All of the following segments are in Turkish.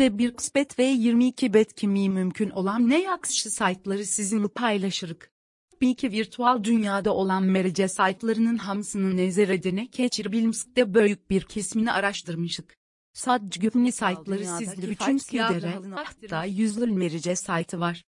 ve bir kısmet ve 22 bet kimliği mümkün olan ne yakışı saytları sizinle paylaşırık. Bilki virtual dünyada olan merice saytlarının hamsını nezeredine geçirebilmekte büyük bir kesmini araştırmışık. Sadece güvenli saytları sizler için sidere hatta yüzlü merice saytı var.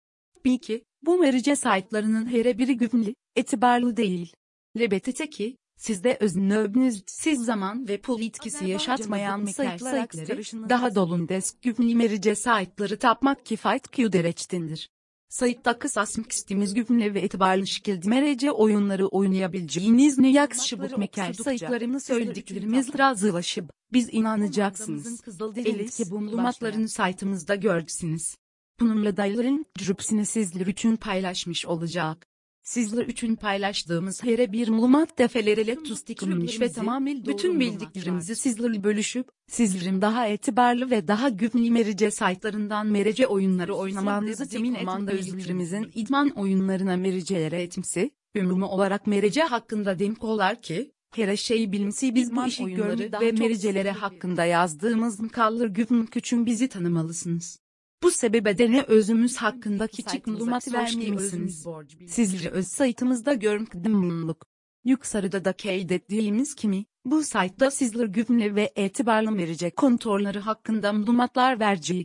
Bilki, bu merice saytlarının her biri güvenli, etibarlı değil. Lebetete ki, sizde öznöbünüz siz zaman ve pul etkisi yaşatmayan saytları daha dolun desk güvenli merice saytları tapmak kifayet küdereçtindir. Sayıtta kısasmak istediğimiz güvenli ve etibarlı şekilde merece oyunları oynayabileceğiniz ne yakışıbık mekel sayıklarını söylediklerimiz razılaşıp, biz inanacaksınız. Elit ki bu malumatlarını saytımızda görürsünüz. Bununla dayıların cürüpsini sizler için paylaşmış olacak. Sizler için paylaştığımız her bir malumat defeleriyle tustiklenmiş ve tamamen bütün bildiklerimizi sizlerle bölüşüp, sizlerin daha etibarlı ve daha güvenli merice saytlarından merece oyunları oynamanızı temin etmanda özlerimizin idman oyunlarına mericelere etimsi, ümumi olarak merece hakkında demkolar ki, her şeyi bilimsi biz bu işi oyunları ve mericelere hakkında yazdığımız mkallar güven küçün bizi tanımalısınız. Bu sebebe ne özümüz hakkında küçük malumat vermeyemisiniz. Sizleri öz saytımızda görmekten bulunduk. Yukarıda da kaydettiğimiz kimi, bu saytta sizler güvenli ve etibarlı verecek kontorları hakkında malumatlar verecek.